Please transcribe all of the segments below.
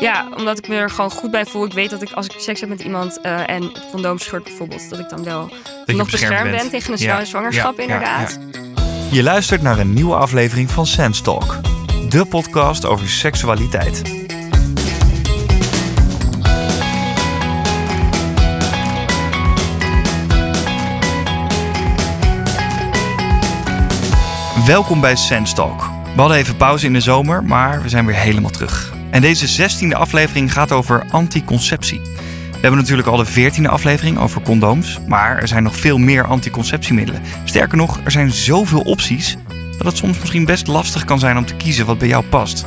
Ja, omdat ik me er gewoon goed bij voel. Ik weet dat ik als ik seks heb met iemand uh, en het condoom scheurt bijvoorbeeld, dat ik dan wel nog beschermd ben tegen een ja. zwangerschap, inderdaad. Je luistert naar een nieuwe aflevering van Sense Talk, de podcast over seksualiteit. Welkom bij Sense Talk. We hadden even pauze in de zomer, maar we zijn weer helemaal terug. En deze zestiende aflevering gaat over anticonceptie. We hebben natuurlijk al de veertiende aflevering over condooms, maar er zijn nog veel meer anticonceptiemiddelen. Sterker nog, er zijn zoveel opties dat het soms misschien best lastig kan zijn om te kiezen wat bij jou past.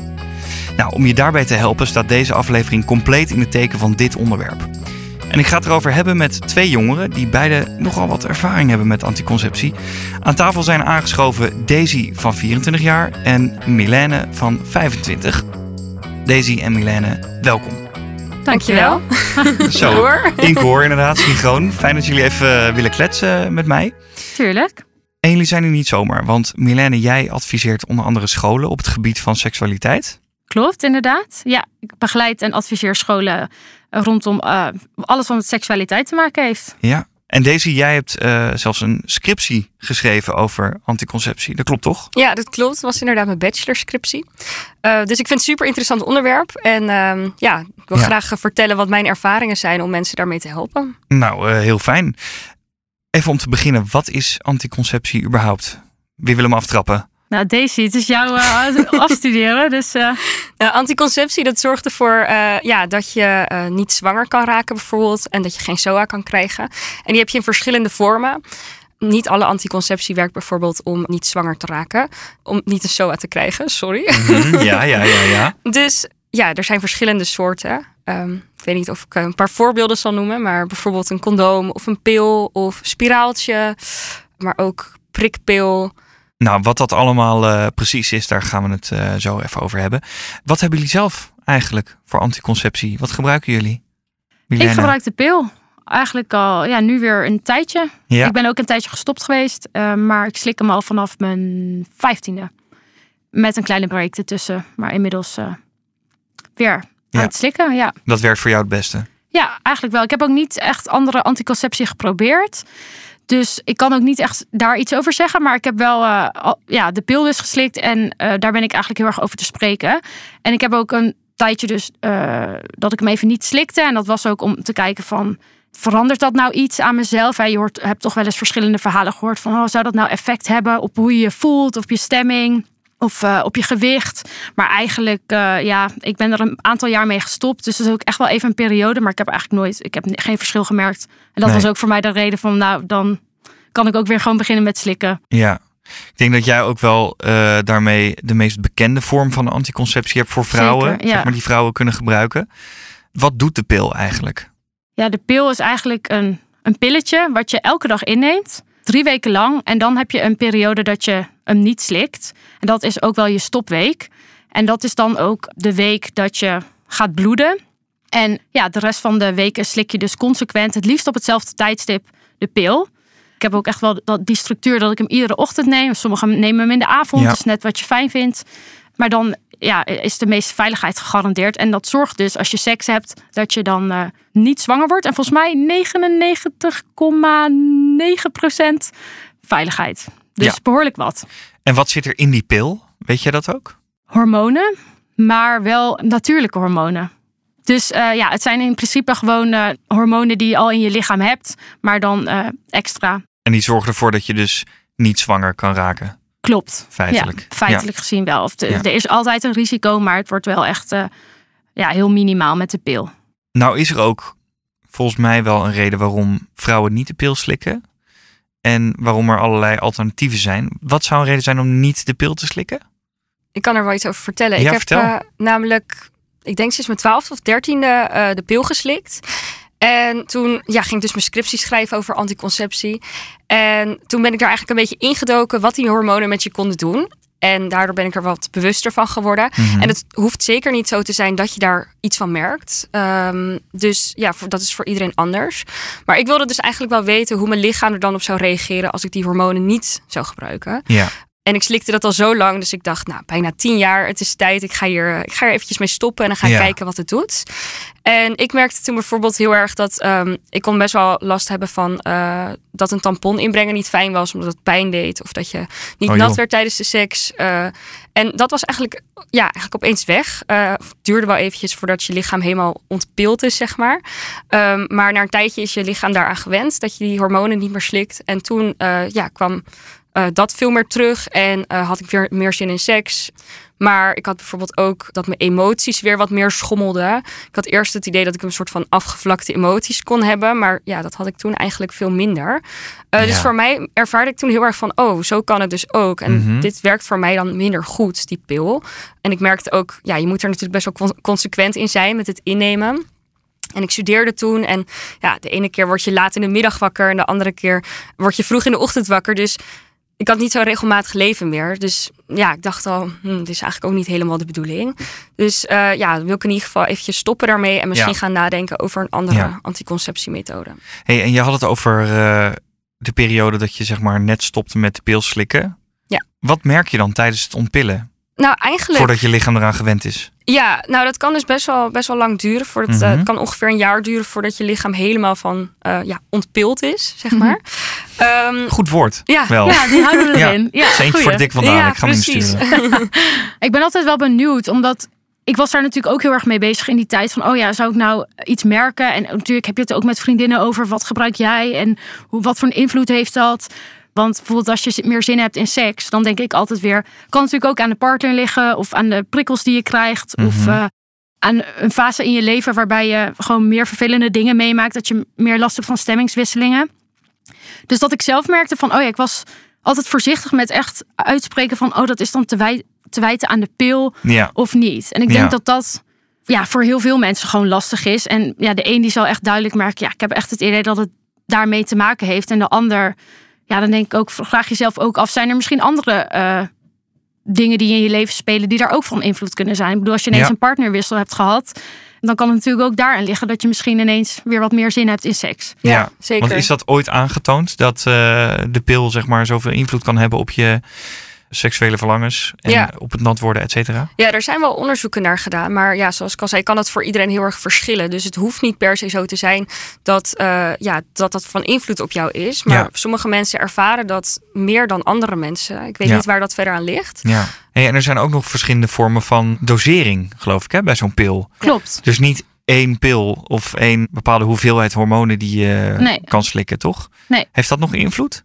Nou, om je daarbij te helpen staat deze aflevering compleet in het teken van dit onderwerp. En ik ga het erover hebben met twee jongeren die beide nogal wat ervaring hebben met anticonceptie. Aan tafel zijn aangeschoven Daisy van 24 jaar en Milene van 25. Daisy en Milene, welkom. Dankjewel. Zo, in koor inderdaad, synchroon. Fijn dat jullie even willen kletsen met mij. Tuurlijk. En jullie zijn nu niet zomaar, want Milene, jij adviseert onder andere scholen op het gebied van seksualiteit. Klopt, inderdaad. Ja, ik begeleid en adviseer scholen rondom uh, alles wat met seksualiteit te maken heeft. Ja, en deze, jij hebt uh, zelfs een scriptie geschreven over anticonceptie. Dat klopt toch? Ja, dat klopt. Dat was inderdaad mijn bachelorscriptie. Uh, dus ik vind het een super interessant onderwerp. En uh, ja, ik wil ja. graag vertellen wat mijn ervaringen zijn om mensen daarmee te helpen. Nou, heel fijn. Even om te beginnen, wat is anticonceptie überhaupt? Wie wil hem aftrappen? Nou, Daisy, het is jouw uh, afstuderen. Dus, uh... nou, anticonceptie, dat zorgt ervoor uh, ja, dat je niet zwanger kan raken bijvoorbeeld. En dat je geen SOA kan krijgen. En die heb je in verschillende vormen. Niet alle anticonceptie werkt bijvoorbeeld om niet zwanger te raken. Om niet een SOA te krijgen, sorry. Mm -hmm, ja, ja, ja, ja. dus ja, er zijn verschillende soorten. Um, ik weet niet of ik een paar voorbeelden zal noemen. Maar bijvoorbeeld een condoom of een pil of spiraaltje. Maar ook prikpil... Nou, wat dat allemaal uh, precies is, daar gaan we het uh, zo even over hebben. Wat hebben jullie zelf eigenlijk voor anticonceptie? Wat gebruiken jullie? Milena? Ik gebruik de pil. Eigenlijk al, ja, nu weer een tijdje. Ja. Ik ben ook een tijdje gestopt geweest, uh, maar ik slik hem al vanaf mijn vijftiende. Met een kleine break ertussen, maar inmiddels weer aan het slikken, ja. Dat werkt voor jou het beste? Ja, eigenlijk wel. Ik heb ook niet echt andere anticonceptie geprobeerd. Dus ik kan ook niet echt daar iets over zeggen. Maar ik heb wel al, ja, de pil dus geslikt. En uh, daar ben ik eigenlijk heel erg over te spreken. En ik heb ook een tijdje dus uh, dat ik hem even niet slikte. En dat was ook om te kijken van... Verandert dat nou iets aan mezelf? Je hoort, hebt toch wel eens verschillende verhalen gehoord van... Oh, zou dat nou effect hebben op hoe je je voelt, op je stemming of uh, op je gewicht. Maar eigenlijk, uh, ja, ik ben er een aantal jaar mee gestopt. Dus dat is ook echt wel even een periode. Maar ik heb eigenlijk nooit, ik heb geen verschil gemerkt. En dat nee. was ook voor mij de reden van, nou, dan kan ik ook weer gewoon beginnen met slikken. Ja. Ik denk dat jij ook wel uh, daarmee de meest bekende vorm van anticonceptie hebt voor vrouwen. Zeker, ja. zeg maar die vrouwen kunnen gebruiken. Wat doet de pil eigenlijk? Ja, de pil is eigenlijk een, een pilletje wat je elke dag inneemt. Drie weken lang. En dan heb je een periode dat je hem niet slikt. En dat is ook wel je stopweek. En dat is dan ook de week dat je gaat bloeden. En ja, de rest van de weken slik je dus consequent, het liefst op hetzelfde tijdstip, de pil. Ik heb ook echt wel dat, die structuur dat ik hem iedere ochtend neem. Sommigen nemen hem in de avond, ja. dus net wat je fijn vindt. Maar dan ja, is de meeste veiligheid gegarandeerd. En dat zorgt dus als je seks hebt, dat je dan uh, niet zwanger wordt. En volgens mij 99,9% veiligheid. Dus Ja. behoorlijk wat. En wat zit er in die pil? Weet jij dat ook? Hormonen, maar wel natuurlijke hormonen. Dus uh, ja, het zijn in principe gewoon uh, hormonen die je al in je lichaam hebt, maar dan uh, extra. En die zorgen ervoor dat je dus niet zwanger kan raken. Klopt. Feitelijk. Ja, feitelijk Ja. gezien wel. Of de- Ja. Er is altijd een risico, maar het wordt wel echt eh, ja, heel minimaal met de pil. Nou is er ook volgens mij wel een reden waarom vrouwen niet de pil slikken. En waarom er allerlei alternatieven zijn. Wat zou een reden zijn om niet de pil te slikken? Ik kan er wel iets over vertellen. Ja, ik heb vertel. eh, namelijk, ik denk sinds mijn twaalfde of dertiende eh, de pil geslikt. En toen ja, ging ik dus mijn scriptie schrijven over anticonceptie. En toen ben ik daar eigenlijk een beetje ingedoken wat die hormonen met je konden doen. En daardoor ben ik er wat bewuster van geworden. Mhm. En het hoeft zeker niet zo te zijn dat je daar iets van merkt. Ehm, dus ja, voor, dat is voor iedereen anders. Maar ik wilde dus eigenlijk wel weten hoe mijn lichaam er dan op zou reageren als ik die hormonen niet zou gebruiken. Ja, En ik slikte dat al zo lang, dus ik dacht, nou, bijna tien jaar, het is tijd. Ik ga hier, ik ga er eventjes mee stoppen en dan ga ik Ja. kijken wat het doet. En ik merkte toen bijvoorbeeld heel erg dat ehm, ik kon best wel last hebben van eh, dat een tampon inbrengen niet fijn was, omdat het pijn deed. Of dat je niet Oh, nat werd tijdens de seks. Eh, en dat was eigenlijk, ja, eigenlijk opeens weg. Eh, het duurde wel eventjes voordat je lichaam helemaal ontpild is, zeg maar. Ehm, maar na een tijdje is je lichaam daaraan gewend dat je die hormonen niet meer slikt. En toen ja, kwam eh, dat veel meer terug en eh, had ik weer meer zin in seks. Maar ik had bijvoorbeeld ook dat mijn emoties weer wat meer schommelden. Ik had eerst het idee dat ik een soort van afgevlakte emoties kon hebben. Maar ja, dat had ik toen eigenlijk veel minder. Eh, Dus voor mij ervaarde ik toen heel erg van... oh, zo kan het dus ook. En Mhm. dit werkt voor mij dan minder goed, die pil. En ik merkte ook... ja, je moet er natuurlijk best wel con- consequent in zijn met het innemen. En ik studeerde toen en ja, de ene keer word je laat in de middag wakker... en de andere keer word je vroeg in de ochtend wakker. Dus ik had niet zo'n regelmatig leven meer. Dus ja, ik dacht al, hm, dit is eigenlijk ook niet helemaal de bedoeling. Dus eh, ja, wil ik in ieder geval eventjes stoppen daarmee... en misschien Ja. gaan nadenken over een andere Ja. anticonceptiemethode. Hey, en je had het over eh, de periode dat je zeg maar net stopte met de pil slikken. Ja. Wat merk je dan tijdens het ontpillen? Nou, eigenlijk... Voordat je lichaam eraan gewend is. Ja, nou dat kan dus best wel, best wel lang duren. Voordat, eh, Mhm. het kan ongeveer een jaar duren voordat je lichaam helemaal van ja, ontpild is, zeg Mhm. maar. Ehm, Goed woord. ja, Wel. Ja, die houden we erin. Ja, voor dik vandaag. ja, ik ga hem insturen. Ik ben altijd wel benieuwd, omdat ik was daar natuurlijk ook heel erg mee bezig in die tijd. Van, oh ja, zou ik nou iets merken? En natuurlijk heb je het ook met vriendinnen over. Wat gebruik jij en hoe, wat voor een invloed heeft dat? Want bijvoorbeeld als je meer zin hebt in seks, dan denk ik altijd weer... kan natuurlijk ook aan de partner liggen of aan de prikkels die je krijgt. Of Mhm. eh, aan een fase in je leven waarbij je gewoon meer vervelende dingen meemaakt. Dat je meer last hebt van stemmingswisselingen. Dus dat ik zelf merkte van, oh ja, ik was altijd voorzichtig met echt uitspreken van... oh, dat is dan te, wij- te wijten aan de pil Ja. of niet. En ik Ja. denk dat dat ja, voor heel veel mensen gewoon lastig is. En ja, de een die zal echt duidelijk merken... ja, ik heb echt het idee dat het daarmee te maken heeft. En de ander, ja, dan denk ik ook... vraag jezelf ook af, zijn er misschien andere... eh, dingen die in je leven spelen... die daar ook van invloed kunnen zijn? Ik bedoel, als je ineens Ja. een partnerwissel hebt gehad... dan kan het natuurlijk ook daarin liggen... dat je misschien ineens weer wat meer zin hebt in seks. Ja, zeker. Want is dat ooit aangetoond dat eh, de pil zeg maar zoveel invloed kan hebben op je seksuele verlangens en Ja. op het nat worden, et cetera? Ja, er zijn wel onderzoeken naar gedaan. Maar ja, zoals ik al zei, kan het voor iedereen heel erg verschillen. Dus het hoeft niet per se zo te zijn dat eh, ja, dat, dat van invloed op jou is. Maar Ja. sommige mensen ervaren dat meer dan andere mensen. Ik weet Ja. niet waar dat verder aan ligt. Ja. Hey, en er zijn ook nog verschillende vormen van dosering, geloof ik, hè, bij zo'n pil. Klopt. Dus niet één pil of één bepaalde hoeveelheid hormonen die je Nee. kan slikken, toch? Nee. Heeft dat nog invloed?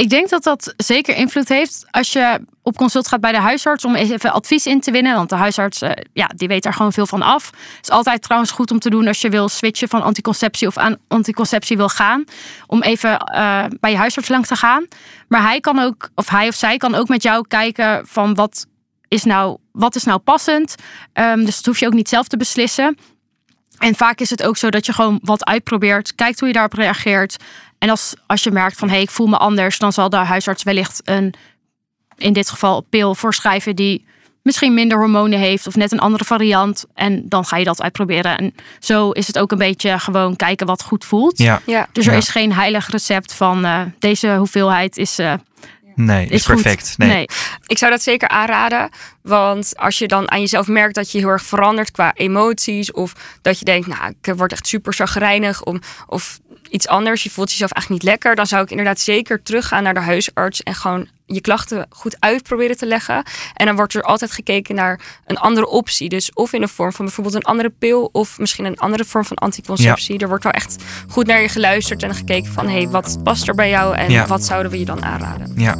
Ik denk dat dat zeker invloed heeft als je op consult gaat bij de huisarts om even advies in te winnen. Want de huisarts, eh, ja, die weet daar gewoon veel van af. Het is altijd trouwens goed om te doen als je wil switchen van anticonceptie of aan anticonceptie wil gaan. Om even eh, bij je huisarts langs te gaan. Maar hij kan ook, of hij of zij kan ook met jou kijken van wat is nou, wat is nou passend. Ehm, dus dat hoef je ook niet zelf te beslissen. En vaak is het ook zo dat je gewoon wat uitprobeert, kijkt hoe je daarop reageert. En als, als je merkt van hé, hey, ik voel me anders, dan zal de huisarts wellicht een, in dit geval, pil voorschrijven die misschien minder hormonen heeft of net een andere variant. En dan ga je dat uitproberen. En zo is het ook een beetje gewoon kijken wat goed voelt. Ja. Ja, Dus er Ja. is geen heilig recept van eh, deze hoeveelheid is, eh, Nee, is, perfect. Nee. ik zou dat zeker aanraden. Want als je dan aan jezelf merkt dat je heel erg verandert qua emoties. Of dat je denkt, nou, ik word echt super chagrijnig. Om, of iets anders, je voelt jezelf eigenlijk niet lekker. Dan zou ik inderdaad zeker teruggaan naar de huisarts. En gewoon je klachten goed uit proberen te leggen. En dan wordt er altijd gekeken naar een andere optie. Dus of in de vorm van bijvoorbeeld een andere pil. Of misschien een andere vorm van anticonceptie. Er wordt wel echt goed naar je geluisterd en gekeken van... hé, hey, wat past er bij jou en Ja. wat zouden we je dan aanraden? Ja.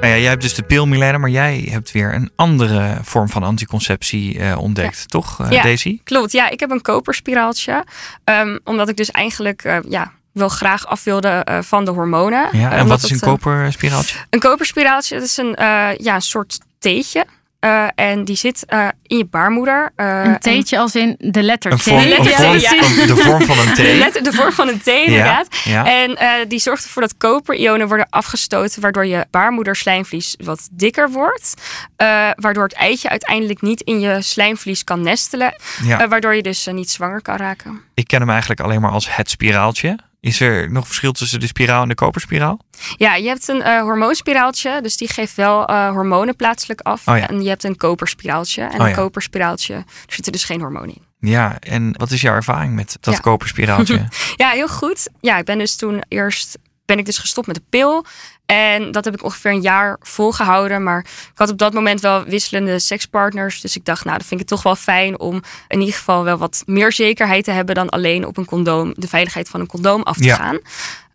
Nou ja, jij hebt dus de pil, Milena, maar jij hebt weer een andere vorm van anticonceptie eh, ontdekt, toch, eh, Ja. Daisy? Klopt, ja, ik heb een koperspiraaltje. Ehm, omdat ik dus eigenlijk eh, ja, wel graag af wilde van de hormonen. Ja, en wat is een koperspiraaltje? Een koperspiraaltje, dat is een, ja, een soort theetje. Eh, en die zit eh, in je baarmoeder. Eh, een en- theetje als in de letter T. vorm, een Ja, vorm, ja. een- de vorm van een De, thee. letter- de vorm van een thee, inderdaad. Ja, ja. En eh, die zorgt ervoor dat koperionen worden afgestoten, waardoor je baarmoederslijmvlies wat dikker wordt. Eh, waardoor het eitje uiteindelijk niet in je slijmvlies kan nestelen. Ja. Waardoor je dus niet zwanger kan raken. Ik ken hem eigenlijk alleen maar als het spiraaltje. Is er nog verschil tussen de spiraal en de koperspiraal? Ja, je hebt een uh, hormoonspiraaltje, dus die geeft wel uh, hormonen plaatselijk af. Oh ja. En je hebt een koperspiraaltje. En Oh een ja. koperspiraaltje, er zit er dus geen hormoon in. Ja, en wat is jouw ervaring met dat Ja. koperspiraaltje? Ja, heel goed. Ja, ik ben dus toen eerst ben ik dus gestopt met de pil. En dat heb ik ongeveer een jaar volgehouden. Maar ik had op dat moment wel wisselende sekspartners. Dus ik dacht, nou, dan vind ik het toch wel fijn om in ieder geval wel wat meer zekerheid te hebben dan alleen op een condoom, de veiligheid van een condoom af te Ja. gaan.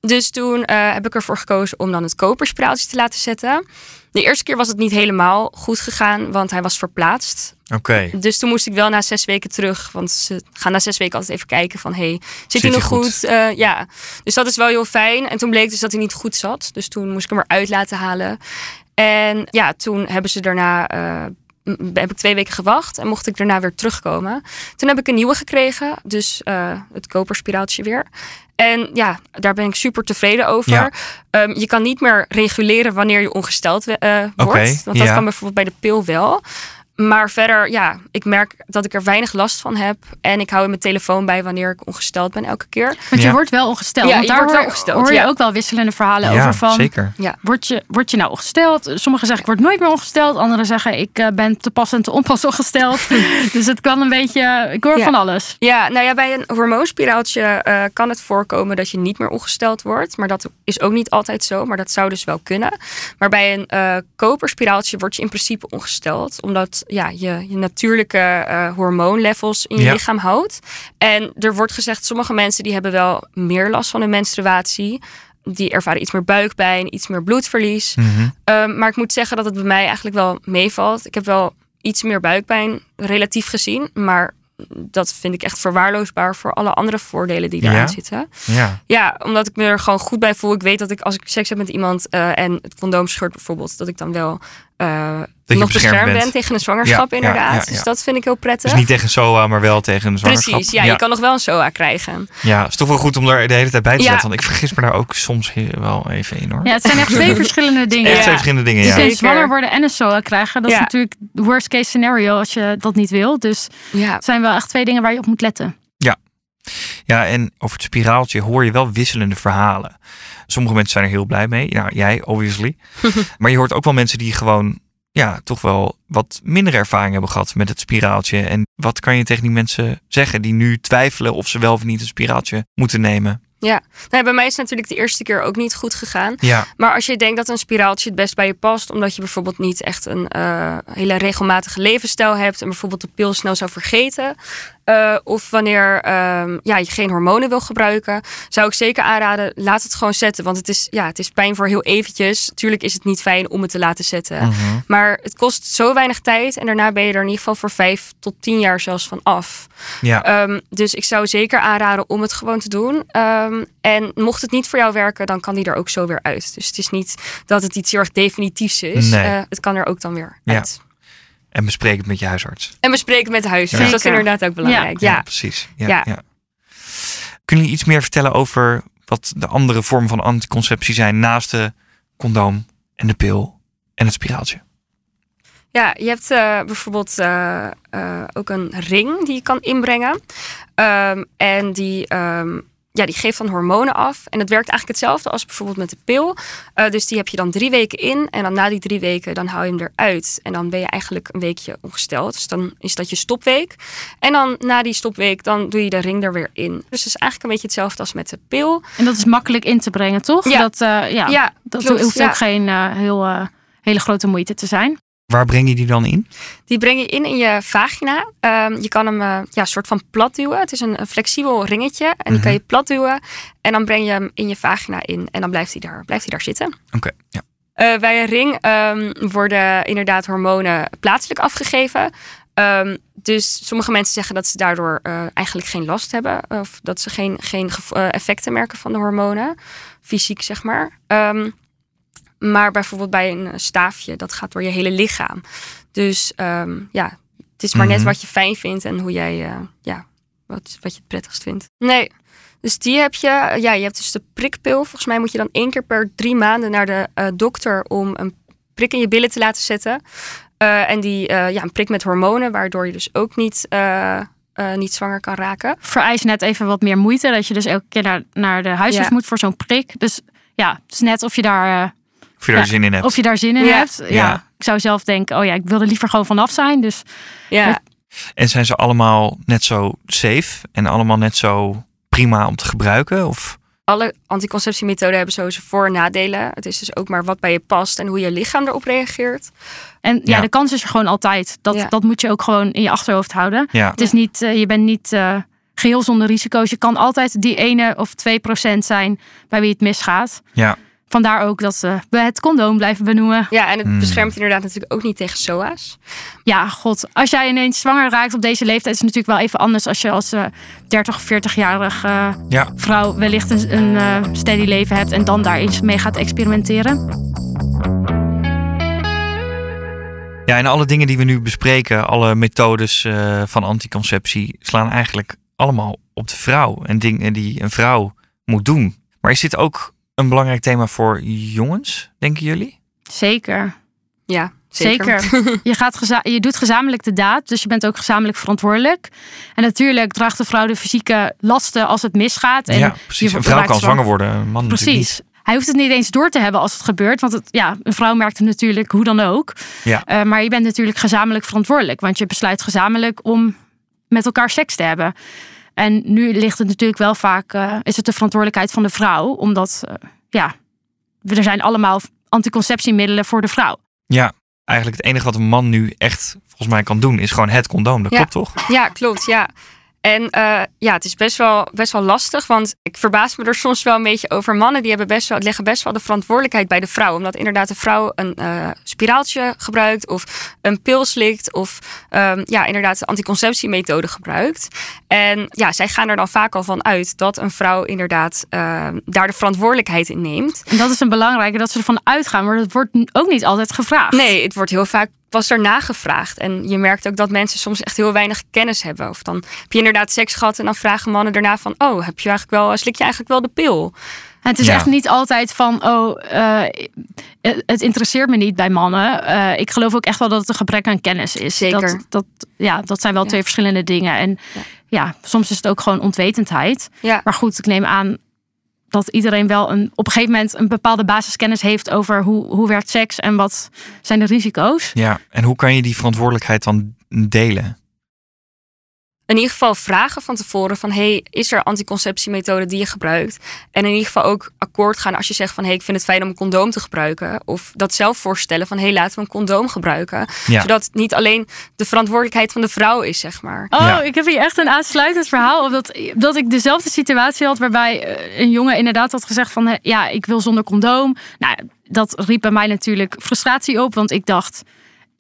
Dus toen eh, heb ik ervoor gekozen om dan het koperspiraaltje te laten zetten. De eerste keer was het niet helemaal goed gegaan, want hij was verplaatst. Oké. Dus toen moest ik wel na zes weken terug. Want ze gaan na zes weken altijd even kijken van... hey, zit, Zit hij nog goed? goed? Eh, ja, dus dat is wel heel fijn. En toen bleek dus dat hij niet goed zat. Dus toen moest ik hem eruit laten halen. En ja, toen hebben ze daarna... eh, heb ik twee weken gewacht en mocht ik daarna weer terugkomen. Toen heb ik een nieuwe gekregen, dus eh, het koperspiraaltje weer. En ja, daar ben ik super tevreden over. Ja. Ehm, je kan niet meer reguleren wanneer je ongesteld eh, wordt. Want dat ja. kan bijvoorbeeld bij de pil wel. Maar verder, ja, ik merk dat ik er weinig last van heb. En ik hou in mijn telefoon bij wanneer ik ongesteld ben elke keer. Want Ja. je wordt wel ongesteld. Ja, want je daar wordt wel hoor, ongesteld, hoor je ja. ook wel wisselende verhalen Ja, over van... zeker. Word je, word je nou ongesteld? Sommigen zeggen ik word nooit meer ongesteld. Anderen zeggen ik eh, ben te pas en te onpas ongesteld. dus het kan een beetje... Ik hoor Ja. van alles. Ja, nou ja, bij een hormoonspiraaltje eh, kan het voorkomen dat je niet meer ongesteld wordt. Maar dat is ook niet altijd zo. Maar dat zou dus wel kunnen. Maar bij een eh, koperspiraaltje word je in principe ongesteld. Omdat ja, je, je natuurlijke eh, hormoonlevels in je Ja. lichaam houdt. En er wordt gezegd, sommige mensen die hebben wel meer last van hun menstruatie. Die ervaren iets meer buikpijn, iets meer bloedverlies. Mhm. Ehm, maar ik moet zeggen dat het bij mij eigenlijk wel meevalt. Ik heb wel iets meer buikpijn, relatief gezien. Maar dat vind ik echt verwaarloosbaar voor alle andere voordelen die eraan Ja? zitten. Ja. Ja, omdat ik me er gewoon goed bij voel. Ik weet dat ik als ik seks heb met iemand eh, en het condoom scheurt bijvoorbeeld, dat ik dan wel eh, je nog beschermd beschermd bent. ben tegen een zwangerschap, Ja, inderdaad. ja, ja. Dus dat vind ik heel prettig. Dus niet tegen SOA, maar wel tegen een zwangerschap. Precies, ja, je kan nog wel een SOA krijgen. Ja, is toch wel goed om daar de hele tijd bij te Ja. zetten. Want ik vergis me daar ook soms wel even in hoor. Ja, het zijn echt twee verschillende dingen. Echt twee verschillende dingen, Je ja. Zeker. zwanger worden en een SOA krijgen. Dat is natuurlijk worst case scenario als je dat niet wil. Dus Ja, het zijn wel echt twee dingen waar je op moet letten. Ja, en over het spiraaltje hoor je wel wisselende verhalen. Sommige mensen zijn er heel blij mee. Nou, jij, obviously. maar je hoort ook wel mensen die gewoon, ja, toch wel wat minder ervaring hebben gehad met het spiraaltje. En wat kan je tegen die mensen zeggen die nu twijfelen of ze wel of niet een spiraaltje moeten nemen? ja. Nou, bij mij is het natuurlijk de eerste keer ook niet goed gegaan. Ja, Maar als je denkt dat een spiraaltje het best bij je past, omdat je bijvoorbeeld niet echt een eh, hele regelmatige levensstijl hebt en bijvoorbeeld de pil snel zou vergeten, eh, of wanneer ehm, ja, je geen hormonen wil gebruiken, zou ik zeker aanraden, laat het gewoon zetten. Want het is, ja, het is pijn voor heel eventjes. Tuurlijk is het niet fijn om het te laten zetten. Mhm. Maar het kost zo weinig tijd en daarna ben je er in ieder geval voor vijf tot tien jaar zelfs van af. ja. Ehm, dus ik zou zeker aanraden om het gewoon te doen. Ehm, en mocht het niet voor jou werken, dan kan die er ook zo weer uit. Dus het is niet dat het iets heel erg definitiefs is. Nee. Eh, het kan er ook dan weer Ja. uit. En bespreek het met je huisarts. En bespreek het met de huisarts. Zeker. Dat is inderdaad ook belangrijk. Ja. precies. Ja, Ja. ja. Kunnen jullie iets meer vertellen over wat de andere vormen van anticonceptie zijn naast de condoom en de pil en het spiraaltje? Ja, je hebt eh, bijvoorbeeld eh, eh, ook een ring die je kan inbrengen. Ehm, en die, ehm, ja, die geeft dan hormonen af. En het werkt eigenlijk hetzelfde als bijvoorbeeld met de pil. Eh, dus die heb je dan drie weken in. En dan na die drie weken, dan hou je hem eruit. En dan ben je eigenlijk een weekje ongesteld. Dus dan is dat je stopweek. En dan na die stopweek, dan doe je de ring er weer in. Dus het is eigenlijk een beetje hetzelfde als met de pil. En dat is makkelijk in te brengen, toch? Ja. Dat, eh, ja, Ja, dat klopt, hoeft ja. ook geen eh, heel, hele grote moeite te zijn. Waar breng je die dan in? Die breng je in in je vagina. Ehm, je kan hem eh, ja, soort van plat duwen. Het is een, een flexibel ringetje. En die Mhm. kan je plat duwen. En dan breng je hem in je vagina in. En dan blijft hij daar, blijft hij daar zitten. Oké, ja. Eh, bij een ring ehm, worden inderdaad hormonen plaatselijk afgegeven. Ehm, dus sommige mensen zeggen dat ze daardoor eh, eigenlijk geen last hebben. Of dat ze geen, geen effecten merken van de hormonen. Fysiek, zeg maar. Maar bijvoorbeeld bij een eh, staafje, dat gaat door je hele lichaam. Dus ehm, ja, het is maar net Mhm. wat je fijn vindt en hoe jij, eh, ja, wat, wat je het prettigst vindt. Nee, dus die heb je. Ja, je hebt dus de prikpil. Volgens mij moet je dan één keer per drie maanden naar de eh, dokter om een prik in je billen te laten zetten. Eh, en die, eh, ja, een prik met hormonen, waardoor je dus ook niet eh, eh, eh, niet zwanger kan raken. Vereist net even wat meer moeite. Dat je dus elke keer naar, naar de huisarts Ja. moet voor zo'n prik. Dus ja, het is net of je daar, eh, Of je daar Ja, zin in hebt. of je daar zin in Ja. hebt. Ja. Ja. ik zou zelf denken, oh ja, ik wil er liever gewoon vanaf zijn. Dus Ja, En zijn ze allemaal net zo safe en allemaal net zo prima om te gebruiken? Of alle anticonceptiemethoden hebben sowieso voor- en nadelen. Het is dus ook maar wat bij je past en hoe je lichaam erop reageert. En ja, Ja. de kans is er gewoon altijd. Dat, Ja. dat moet je ook gewoon in je achterhoofd houden. ja, Het is niet, eh, je bent niet eh, geheel zonder risico's. Je kan altijd die ene of 2 procent zijn bij wie het misgaat. ja, Vandaar ook dat eh, we het condoom blijven benoemen. Ja, en het Hmm. beschermt inderdaad natuurlijk ook niet tegen SOA's. Ja, god. Als jij ineens zwanger raakt op deze leeftijd... is het natuurlijk wel even anders als je als eh 30 of 40-jarig eh, ja. vrouw... wellicht een, een eh, steady leven hebt en dan daar eens mee gaat experimenteren. Ja, en alle dingen die we nu bespreken, alle methodes eh, van anticonceptie, slaan eigenlijk allemaal op de vrouw. En dingen die een vrouw moet doen. Maar is dit ook een belangrijk thema voor jongens, denken jullie? Zeker. Ja, zeker. Zeker. Je, gaat je doet gezamenlijk de daad, dus je bent ook gezamenlijk verantwoordelijk. En natuurlijk draagt de vrouw de fysieke lasten als het misgaat. En ja, precies. je Een vrouw kan zwanger. worden, een man natuurlijk Precies. Hij hoeft het niet eens door te hebben als het gebeurt. Want het, ja, een vrouw merkt het natuurlijk hoe dan ook. Ja. Eh, maar je bent natuurlijk gezamenlijk verantwoordelijk. Want je besluit gezamenlijk om met elkaar seks te hebben. En nu ligt het natuurlijk wel vaak... eh, is het de verantwoordelijkheid van de vrouw. Omdat, eh, ja, er zijn allemaal anticonceptiemiddelen voor de vrouw. Ja, eigenlijk het enige wat een man nu echt volgens mij kan doen, is gewoon het condoom. Dat Ja. klopt toch? Ja, klopt. Ja. En eh, ja, het is best wel, best wel lastig, want ik verbaas me er soms wel een beetje over. Mannen die hebben best wel, leggen best wel de verantwoordelijkheid bij de vrouw. Omdat inderdaad de vrouw een eh, spiraaltje gebruikt of een pil slikt of ehm, ja, inderdaad de anticonceptiemethode gebruikt. En ja, zij gaan er dan vaak al van uit dat een vrouw inderdaad ehm, daar de verantwoordelijkheid in neemt. En dat is een belangrijke, dat ze ervan uitgaan. Maar dat wordt ook niet altijd gevraagd. Nee, het wordt heel vaak pas daarna gevraagd. En je merkt ook dat mensen soms echt heel weinig kennis hebben. Of dan heb je inderdaad seks gehad en dan vragen mannen daarna van... oh, heb je eigenlijk wel, slik je eigenlijk wel de pil? En het is Ja. echt niet altijd van, oh, eh, het interesseert me niet bij mannen. Eh, ik geloof ook echt wel dat het een gebrek aan kennis is. Zeker. Dat, dat, ja, dat zijn wel Ja. twee verschillende dingen. En Ja. ja. soms is het ook gewoon onwetendheid. Ja, Maar goed, ik neem aan dat iedereen wel een, op een gegeven moment een bepaalde basiskennis heeft over hoe, hoe werkt seks en wat zijn de risico's. Ja, en hoe kan je die verantwoordelijkheid dan delen? In ieder geval vragen van tevoren van... hey, is er anticonceptiemethode die je gebruikt? En in ieder geval ook akkoord gaan als je zegt van... hey, ik vind het fijn om een condoom te gebruiken. Of dat zelf voorstellen van... hey, laten we een condoom gebruiken. Ja. Zodat het niet alleen de verantwoordelijkheid van de vrouw is, zeg maar. Oh, Ja. ik heb hier echt een aansluitend verhaal. Omdat dat ik dezelfde situatie had waarbij eh, een jongen inderdaad had gezegd van... eh, ja, ik wil zonder condoom. Nou, dat riep bij mij natuurlijk frustratie op. Want ik dacht,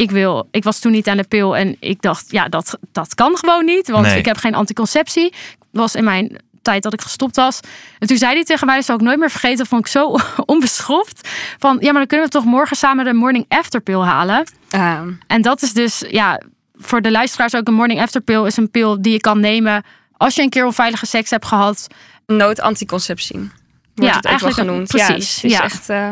ik wil... Ik was toen niet aan de pil en ik dacht, ja, dat, dat kan gewoon niet. Want Nee. ik heb geen anticonceptie. Ik was in mijn tijd dat ik gestopt was. En toen zei hij tegen mij, dat zal ik nooit meer vergeten... dat vond ik zo onbeschoft. Van, ja, maar dan kunnen we toch morgen samen de morning after pil halen. Ehm, En dat is dus, ja, voor de luisteraars ook een morning after pill is een pil die je kan nemen als je een keer onveilige seks hebt gehad. nood-anticonceptie. Wordt Ja, het ook wel eigenlijk genoemd. precies, Ja, dus het is ja. echt, eh,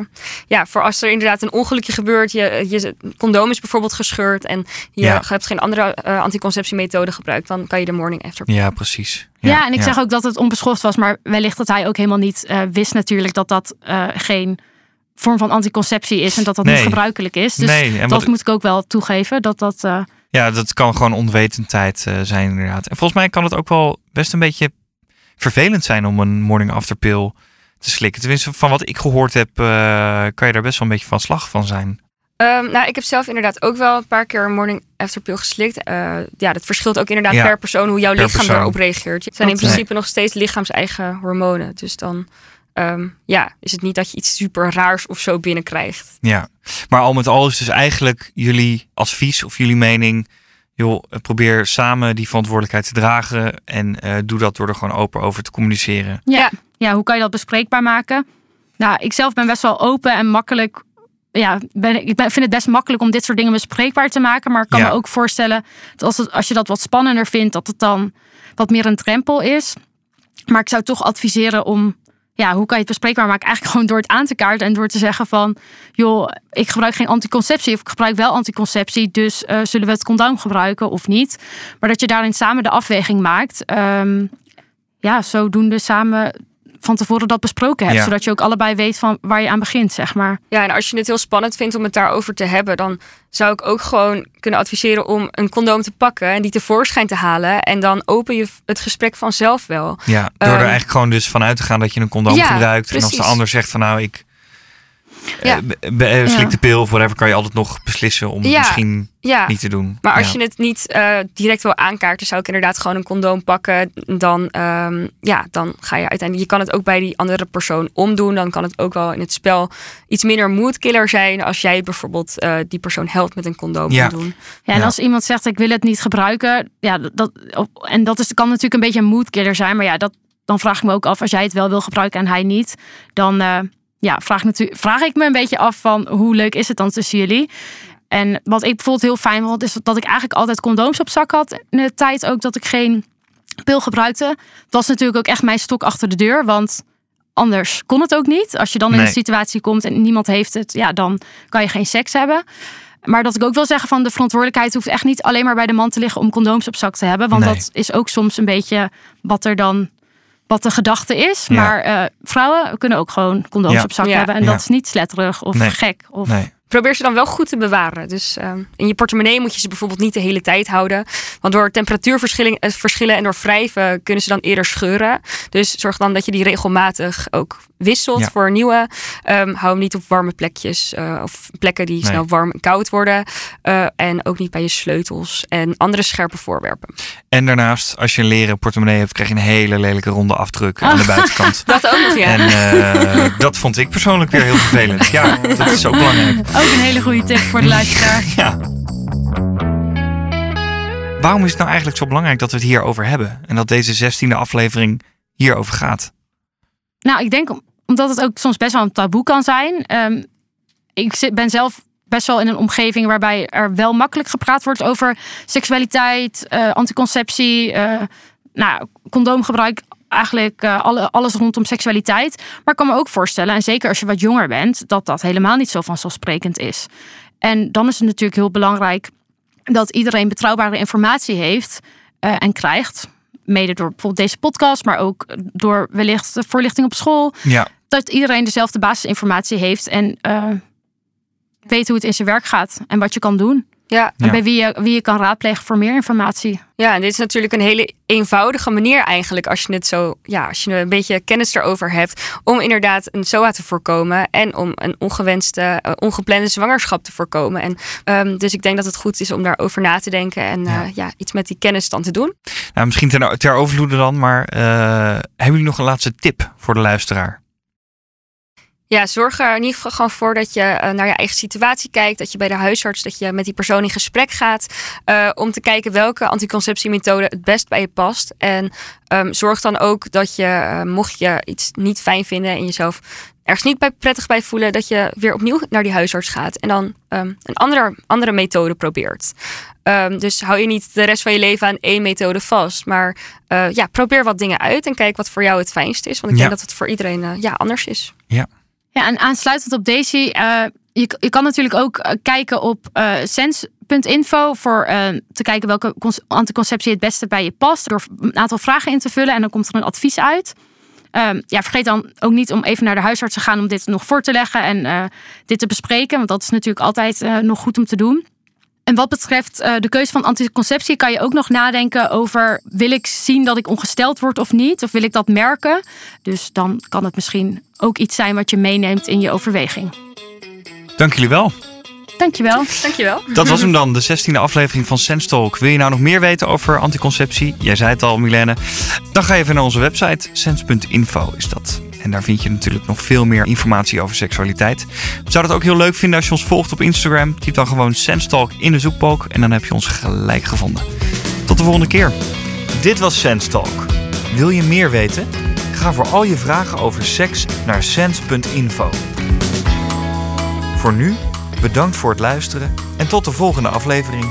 ja, voor als er inderdaad een ongelukje gebeurt, je, je condoom is bijvoorbeeld gescheurd en je Ja. hebt geen andere eh, anticonceptiemethode gebruikt, dan kan je de morning after. Ja, precies. Ja, en ik zeg ook dat het onbeschoft was, maar wellicht dat hij ook helemaal niet eh, wist natuurlijk dat dat eh, geen vorm van anticonceptie is en dat dat Nee. niet gebruikelijk is. Dus nee, en dat wat, moet ik ook wel toegeven. Dat dat, eh, ja, dat kan gewoon onwetendheid eh, zijn inderdaad. En volgens mij kan het ook wel best een beetje vervelend zijn om een morning after pill te slikken. Tenminste, van wat ik gehoord heb, eh, kan je daar best wel een beetje van slag van zijn. Ehm, nou, ik heb zelf inderdaad ook wel een paar keer een morning after pill geslikt. Eh, ja, dat verschilt ook inderdaad Ja, per persoon hoe jouw lichaam persoon. daarop reageert. Het zijn in principe nog steeds lichaams-eigen hormonen. Dus dan ehm, ja, is het niet dat je iets super raars of zo binnenkrijgt. Ja, maar al met al is dus eigenlijk jullie advies of jullie mening... joh, probeer samen die verantwoordelijkheid te dragen... en eh, doe dat door er gewoon open over te communiceren. ja. Ja. ja, hoe kan je dat bespreekbaar maken? Nou, ik zelf ben best wel open en makkelijk. Ja, ben, ik ben, vind het best makkelijk om dit soort dingen bespreekbaar te maken. Maar ik kan Ja. me ook voorstellen dat als, het, als je dat wat spannender vindt, dat het dan wat meer een drempel is. Maar ik zou toch adviseren om ja, hoe kan je het bespreekbaar maken? Eigenlijk gewoon door het aan te kaarten en door te zeggen van, joh, ik gebruik geen anticonceptie of ik gebruik wel anticonceptie, dus uh, zullen we het condoom gebruiken of niet? Maar dat je daarin samen de afweging maakt. Um, ja, zodoende samen van tevoren dat besproken hebt. Zodat je ook allebei weet van waar je aan begint, zeg maar. Ja, en als je het heel spannend vindt om het daarover te hebben, dan zou ik ook gewoon kunnen adviseren om een condoom te pakken en die tevoorschijn te halen. En dan open je het gesprek vanzelf wel. Ja, door er ehm, eigenlijk gewoon dus vanuit te gaan dat je een condoom gebruikt. En als de ander zegt van nou, ik ja. Uh, slik de pil of whatever, kan je altijd nog beslissen om misschien niet te doen. Maar als je het niet uh, direct wil aankaarten, zou ik inderdaad gewoon een condoom pakken. Dan, um, ja, dan ga je uiteindelijk. Je kan het ook bij die andere persoon omdoen. Dan kan het ook wel in het spel iets minder moodkiller zijn. Als jij bijvoorbeeld uh, die persoon helpt met een condoom ja. doen. Ja, en als iemand zegt ik wil het niet gebruiken. Ja, dat, en dat is, kan natuurlijk een beetje een moodkiller zijn. Maar ja, dat, dan vraag ik me ook af als jij het wel wil gebruiken en hij niet. Dan ja, vraag, vraag ik me een beetje af van hoe leuk is het dan tussen jullie? En wat ik bijvoorbeeld heel fijn vond, is dat ik eigenlijk altijd condooms op zak had. In de tijd ook dat ik geen pil gebruikte. Dat was natuurlijk ook echt mijn stok achter de deur. Want anders kon het ook niet. Als je dan in een situatie komt en niemand heeft het, ja, dan kan je geen seks hebben. Maar dat ik ook wil zeggen van de verantwoordelijkheid hoeft echt niet alleen maar bij de man te liggen om condooms op zak te hebben. Want dat is ook soms een beetje wat er dan wat de gedachte is. Maar uh, vrouwen kunnen ook gewoon condooms op zak hebben. En dat is niet sletterig of gek. Of... Nee probeer ze dan wel goed te bewaren. Dus uh, in je portemonnee moet je ze bijvoorbeeld niet de hele tijd houden. Want door temperatuurverschillen eh, verschillen en door wrijven kunnen ze dan eerder scheuren. Dus zorg dan dat je die regelmatig ook wisselt voor nieuwe. Um, hou hem niet op warme plekjes uh, of plekken die snel warm en koud worden. Uh, en ook niet bij je sleutels en andere scherpe voorwerpen. En daarnaast, als je een leren portemonnee hebt, krijg je een hele lelijke ronde afdruk aan de buitenkant. dat ook nog, ja. En dat vond ik persoonlijk weer heel vervelend. Ja, dat is ook belangrijk. Ook een hele goede tip voor de luisteraar. ja. Waarom is het nou eigenlijk zo belangrijk dat we het hierover hebben? En dat deze zestiende aflevering hierover gaat? Nou, ik denk omdat het ook soms best wel een taboe kan zijn. Um, ik ben zelf best wel in een omgeving waarbij er wel makkelijk gepraat wordt over seksualiteit, uh, anticonceptie, uh, nou, condoomgebruik, eigenlijk alle, alles rondom seksualiteit. Maar ik kan me ook voorstellen, en zeker als je wat jonger bent, dat dat helemaal niet zo vanzelfsprekend is. En dan is het natuurlijk heel belangrijk dat iedereen betrouwbare informatie heeft en krijgt. Mede door bijvoorbeeld deze podcast, maar ook door wellicht voorlichting op school. Ja. Dat iedereen dezelfde basisinformatie heeft en uh, weet hoe het in zijn werk gaat en wat je kan doen. Ja. En bij wie je, wie je kan raadplegen voor meer informatie. Ja, en dit is natuurlijk een hele eenvoudige manier eigenlijk als je het zo, ja, als je een beetje kennis erover hebt, om inderdaad een SOA te voorkomen en om een ongewenste, uh, ongeplande zwangerschap te voorkomen. En um, dus ik denk dat het goed is om daarover na te denken en ja. Uh, ja iets met die kennis dan te doen. Nou, misschien ter, ter overvloede dan, maar uh, hebben jullie nog een laatste tip voor de luisteraar? Ja, zorg er in ieder geval gewoon voor dat je uh, naar je eigen situatie kijkt. Dat je bij de huisarts, dat je met die persoon in gesprek gaat. Uh, om te kijken welke anticonceptiemethode het best bij je past. En um, zorg dan ook dat je, uh, mocht je iets niet fijn vinden en jezelf ergens niet bij, prettig bij voelen, dat je weer opnieuw naar die huisarts gaat. En dan um, een andere, andere methode probeert. Um, dus hou je niet de rest van je leven aan één methode vast. Maar ja, probeer wat dingen uit en kijk wat voor jou het fijnste is. Want ik ja. denk dat het voor iedereen ja, anders is. Ja. Ja, en aansluitend op deze, uh, je, je kan natuurlijk ook uh, kijken op uh, sens.info voor te kijken welke anticonceptie het beste bij je past. Door een aantal vragen in te vullen en dan komt er een advies uit. Um, ja, vergeet dan ook niet om even naar de huisarts te gaan om dit nog voor te leggen en dit te bespreken. Want dat is natuurlijk altijd nog goed om te doen. En wat betreft uh, de keuze van anticonceptie kan je ook nog nadenken over wil ik zien dat ik ongesteld word of niet? Of wil ik dat merken? Dus dan kan het misschien ook iets zijn wat je meeneemt in je overweging. Dank jullie wel. Dankjewel. Dankjewel. Dat was hem dan, de 16e aflevering van Sense Talk. Wil je nou nog meer weten over anticonceptie? Jij zei het al, Milene. Dan ga je even naar onze website, sens.info is dat. En daar vind je natuurlijk nog veel meer informatie over seksualiteit. We zouden het ook heel leuk vinden als je ons volgt op Instagram. Typ dan gewoon Talk in de zoekbalk en dan heb je ons gelijk gevonden. Tot de volgende keer. Dit was Talk. Wil je meer weten? Ga voor al je vragen over seks naar sens.info. Voor nu, bedankt voor het luisteren en tot de volgende aflevering.